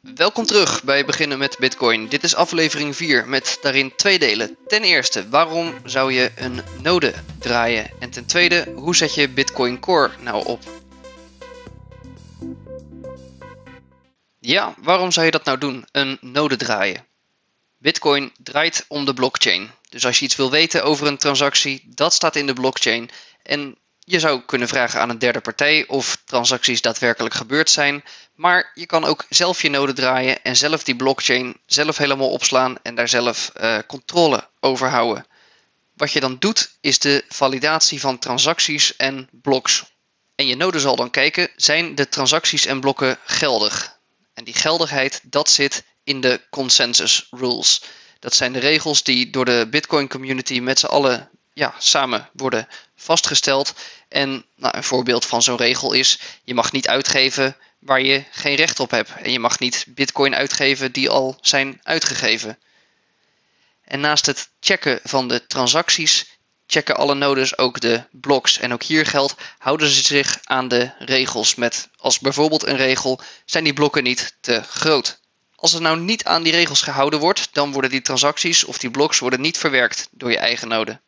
Welkom terug bij Beginnen met Bitcoin. Dit is aflevering 4 met daarin twee delen. Ten eerste, waarom zou je een node draaien? En ten tweede, hoe zet je Bitcoin Core nou op? Ja, waarom zou je dat nou doen? Een node draaien. Bitcoin draait om de blockchain. Dus als je iets wil weten over een transactie, dat staat in de blockchain. En je zou kunnen vragen aan een derde partij of transacties daadwerkelijk gebeurd zijn. Maar je kan ook zelf je node draaien en zelf die blockchain zelf helemaal opslaan en daar zelf uh, controle over houden. Wat je dan doet is de validatie van transacties en bloks. En je node zal dan kijken, zijn de transacties en blokken geldig? En die geldigheid, dat zit in de consensus rules. Dat zijn de regels die door de Bitcoin community met z'n allen ja, samen worden vastgesteld. En nou, een voorbeeld van zo'n regel is: je mag niet uitgeven waar je geen recht op hebt. En je mag niet bitcoin uitgeven die al zijn uitgegeven. En naast het checken van de transacties, checken alle nodes ook de blocks. En ook hier geldt, houden ze zich aan de regels. Met als bijvoorbeeld een regel, zijn die blokken niet te groot. Als er nou niet aan die regels gehouden wordt, dan worden die transacties of die blocks worden niet verwerkt door je eigen node.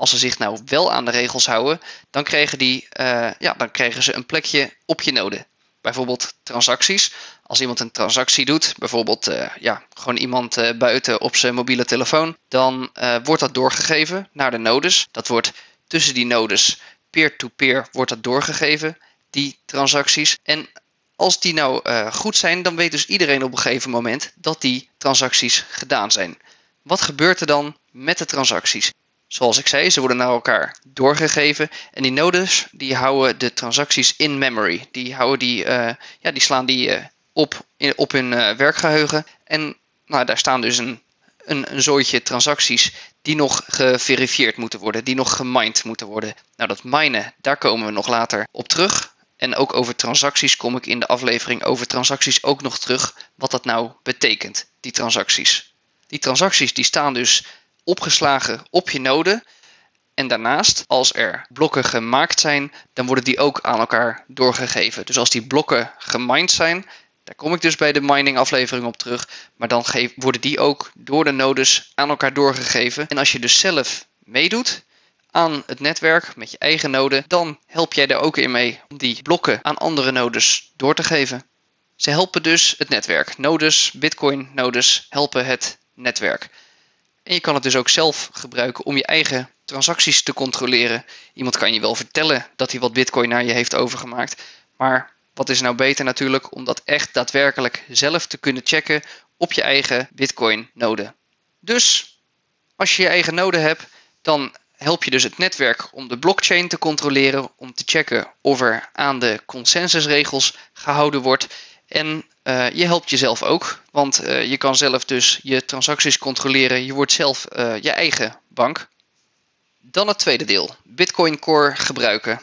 Als ze zich nou wel aan de regels houden, dan krijgen, die, uh, ja, dan krijgen ze een plekje op je node. Bijvoorbeeld transacties. Als iemand een transactie doet, bijvoorbeeld uh, ja, gewoon iemand uh, buiten op zijn mobiele telefoon, dan wordt dat doorgegeven naar de nodes. Dat wordt tussen die nodes peer-to-peer -peer wordt dat doorgegeven, die transacties. En als die nou goed zijn, dan weet dus iedereen op een gegeven moment dat die transacties gedaan zijn. Wat gebeurt er dan met de transacties? Zoals ik zei, ze worden naar elkaar doorgegeven. En die nodes die houden de transacties in memory. Die, houden die, uh, ja, die slaan die uh, op, in, op hun uh, werkgeheugen. En nou, daar staan dus een, een, een zooitje transacties die nog geverifieerd moeten worden. Die nog gemined moeten worden. Nou, dat minen, daar komen we nog later op terug. En ook over transacties kom ik in de aflevering over transacties ook nog terug. Wat dat nou betekent, die transacties. Die transacties die staan dus opgeslagen op je node. En daarnaast, als er blokken gemaakt zijn, dan worden die ook aan elkaar doorgegeven. Dus als die blokken gemined zijn, daar kom ik dus bij de mining aflevering op terug. Maar dan worden die ook door de nodes aan elkaar doorgegeven. En als je dus zelf meedoet aan het netwerk met je eigen node, dan help jij daar ook in mee om die blokken aan andere nodes door te geven. Ze helpen dus het netwerk. Nodes, Bitcoin nodes helpen het netwerk. En je kan het dus ook zelf gebruiken om je eigen transacties te controleren. Iemand kan je wel vertellen dat hij wat bitcoin naar je heeft overgemaakt. Maar wat is nou beter natuurlijk om dat echt daadwerkelijk zelf te kunnen checken op je eigen bitcoin node. Dus als je je eigen node hebt, dan help je dus het netwerk om de blockchain te controleren, om te checken of er aan de consensusregels gehouden wordt. En uh, je helpt jezelf ook, want uh, je kan zelf dus je transacties controleren. Je wordt zelf uh, je eigen bank. Dan het tweede deel, Bitcoin Core gebruiken.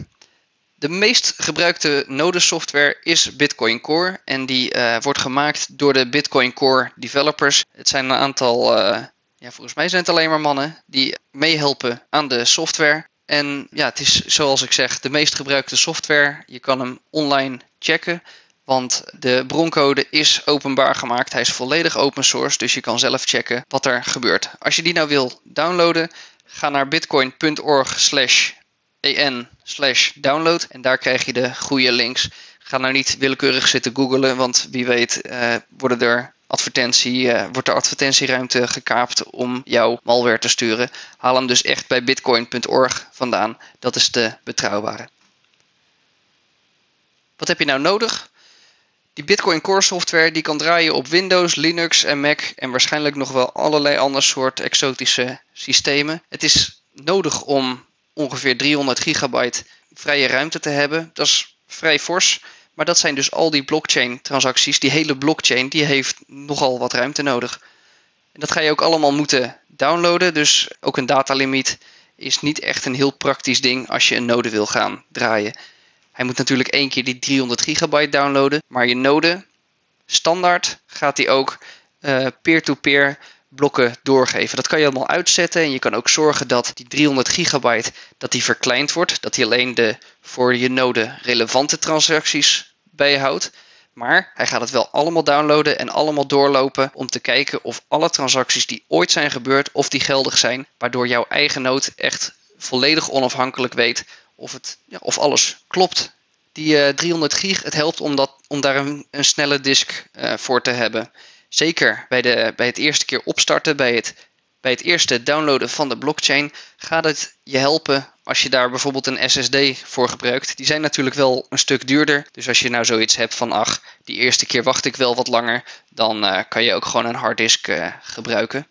De meest gebruikte nodesoftware is Bitcoin Core en die wordt gemaakt door de Bitcoin Core developers. Het zijn een aantal, ja, volgens mij zijn het alleen maar mannen die meehelpen aan de software. En ja, het is zoals ik zeg, de meest gebruikte software. Je kan hem online checken. Want de broncode is openbaar gemaakt. Hij is volledig open source, dus je kan zelf checken wat er gebeurt. Als je die nou wil downloaden, ga naar bitcoin.org slash en slash download. En daar krijg je de goede links. Ga nou niet willekeurig zitten googlen, want wie weet uh, worden er advertentie, uh, wordt er advertentieruimte gekaapt om jouw malware te sturen. Haal hem dus echt bij bitcoin.org vandaan. Dat is de betrouwbare. Wat heb je nou nodig? Die Bitcoin Core software die kan draaien op Windows, Linux en Mac en waarschijnlijk nog wel allerlei andere soort exotische systemen. Het is nodig om ongeveer 300 gigabyte vrije ruimte te hebben. Dat is vrij fors. Maar dat zijn dus al die blockchain transacties. Die hele blockchain die heeft nogal wat ruimte nodig. En dat ga je ook allemaal moeten downloaden. Dus ook een datalimiet is niet echt een heel praktisch ding als je een node wil gaan draaien. Hij moet natuurlijk één keer die 300 gigabyte downloaden. Maar je node, standaard, gaat hij ook eh, peer-to-peer blokken doorgeven. Dat kan je allemaal uitzetten en je kan ook zorgen dat die 300 gigabyte dat die verkleind wordt. Dat hij alleen de voor je node relevante transacties bijhoudt. Maar hij gaat het wel allemaal downloaden en allemaal doorlopen om te kijken of alle transacties die ooit zijn gebeurd, of die geldig zijn. Waardoor jouw eigen node echt volledig onafhankelijk weet of, het, ja, of alles klopt. Die 300 eh, gig, het helpt om, om daar een, een snelle disk uh, voor te hebben. Zeker bij, de, bij het eerste keer opstarten, bij het, bij het eerste downloaden van de blockchain, gaat het je helpen als je daar bijvoorbeeld een SSD voor gebruikt. Die zijn natuurlijk wel een stuk duurder. Dus als je nou zoiets hebt van, ach, die eerste keer wacht ik wel wat langer, dan uh, kan je ook gewoon een harddisk gebruiken.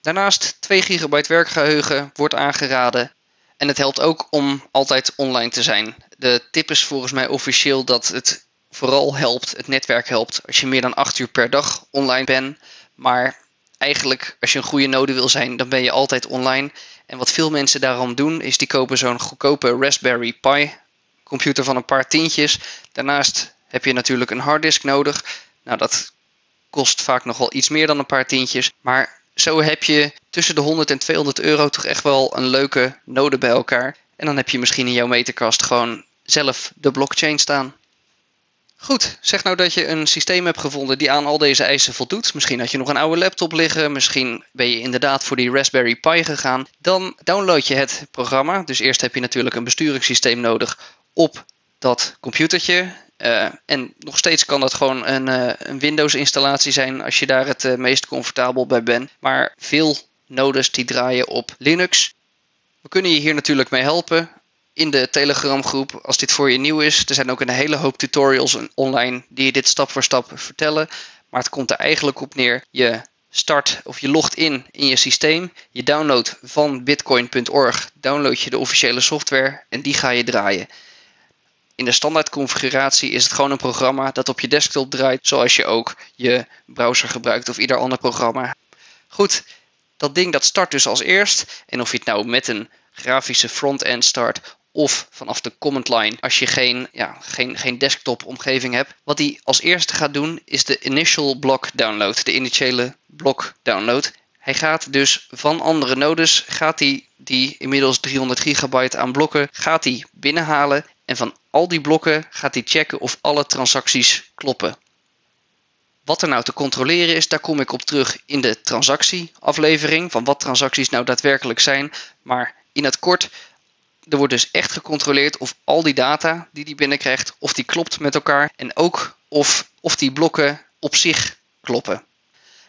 Daarnaast 2 GB werkgeheugen wordt aangeraden. En het helpt ook om altijd online te zijn. De tip is volgens mij officieel dat het vooral helpt, het netwerk helpt, als je meer dan 8 uur per dag online bent. Maar eigenlijk, als je een goede node wil zijn, dan ben je altijd online. En wat veel mensen daarom doen, is die kopen zo'n goedkope Raspberry Pi computer van een paar tientjes. Daarnaast heb je natuurlijk een harddisk nodig. Nou, dat kost vaak nog wel iets meer dan een paar tientjes. Maar zo heb je tussen de 100 en 200 euro toch echt wel een leuke node bij elkaar. En dan heb je misschien in jouw meterkast gewoon zelf de blockchain staan. Goed, zeg nou dat je een systeem hebt gevonden die aan al deze eisen voldoet. Misschien had je nog een oude laptop liggen, misschien ben je inderdaad voor die Raspberry Pi gegaan. Dan download je het programma. Dus eerst heb je natuurlijk een besturingssysteem nodig op dat computertje. Uh, en nog steeds kan dat gewoon een, uh, een Windows-installatie zijn als je daar het uh, meest comfortabel bij bent. Maar veel nodes die draaien op Linux. We kunnen je hier natuurlijk mee helpen in de Telegram groep als dit voor je nieuw is. Er zijn ook een hele hoop tutorials online die je dit stap voor stap vertellen. Maar het komt er eigenlijk op neer. Je start of je logt in in je systeem. Je downloadt van bitcoin.org, download je de officiële software en die ga je draaien. In de standaard configuratie is het gewoon een programma dat op je desktop draait, zoals je ook je browser gebruikt of ieder ander programma. Goed, dat ding dat start dus als eerst. En of je het nou met een grafische front-end start of vanaf de command line als je geen, ja, geen, geen desktop omgeving hebt. Wat hij als eerste gaat doen is de initial block download, de initiële blok download. Hij gaat dus van andere nodes, gaat hij die inmiddels 300 gigabyte aan blokken, gaat hij binnenhalen. En van al die blokken gaat hij checken of alle transacties kloppen. Wat er nou te controleren is, daar kom ik op terug in de transactieaflevering. Van wat transacties nou daadwerkelijk zijn. Maar in het kort, er wordt dus echt gecontroleerd of al die data die die binnenkrijgt, of die klopt met elkaar. En ook of, of die blokken op zich kloppen.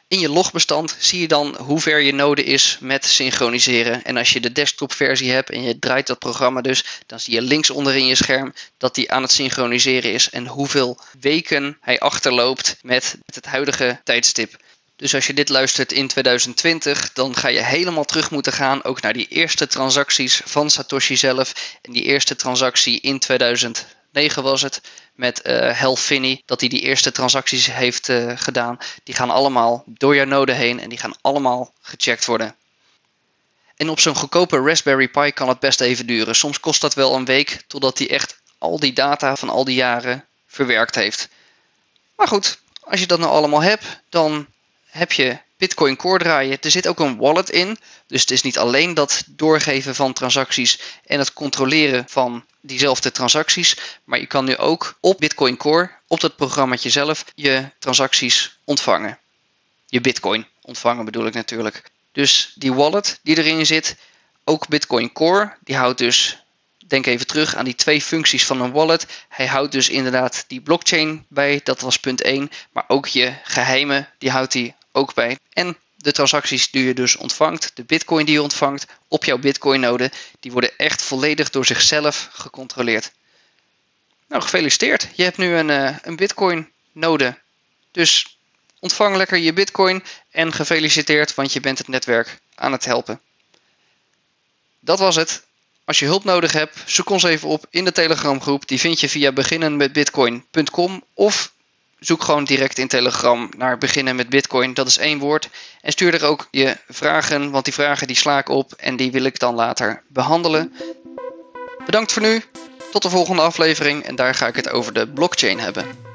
In je logbestand zie je dan hoe ver je node is met synchroniseren. En als je de desktopversie hebt en je draait dat programma dus, dan zie je links onder in je scherm dat hij aan het synchroniseren is en hoeveel weken hij achterloopt met het huidige tijdstip. Dus als je dit luistert in 2020, dan ga je helemaal terug moeten gaan ook naar die eerste transacties van Satoshi zelf. En die eerste transactie in 2009 was het met uh, Hal Finney, dat hij die eerste transacties heeft uh, gedaan. Die gaan allemaal door jouw node heen en die gaan allemaal gecheckt worden. En op zo'n goedkope Raspberry Pi kan het best even duren. Soms kost dat wel een week totdat hij echt al die data van al die jaren verwerkt heeft. Maar goed, als je dat nou allemaal hebt, dan heb je Bitcoin Core draaien. Er zit ook een wallet in. Dus het is niet alleen dat doorgeven van transacties en het controleren van diezelfde transacties. Maar je kan nu ook op Bitcoin Core, op dat programmaatje zelf, je transacties ontvangen. Je Bitcoin ontvangen bedoel ik natuurlijk. Dus die wallet die erin zit, ook Bitcoin Core, die houdt dus denk even terug aan die twee functies van een wallet. Hij houdt dus inderdaad die blockchain bij, dat was punt 1. Maar ook je geheimen, die houdt hij ook bij. En de transacties die je dus ontvangt, de bitcoin die je ontvangt op jouw bitcoin node, die worden echt volledig door zichzelf gecontroleerd. Nou, gefeliciteerd. Je hebt nu een, uh, een bitcoin node. Dus ontvang lekker je bitcoin en gefeliciteerd, want je bent het netwerk aan het helpen. Dat was het. Als je hulp nodig hebt, zoek ons even op in de Telegram groep. Die vind je via beginnenmetbitcoin.com of zoek gewoon direct in Telegram naar beginnen met Bitcoin. Dat is één woord. En stuur er ook je vragen, want die vragen die sla ik op en die wil ik dan later behandelen. Bedankt voor nu. Tot de volgende aflevering en daar ga ik het over de blockchain hebben.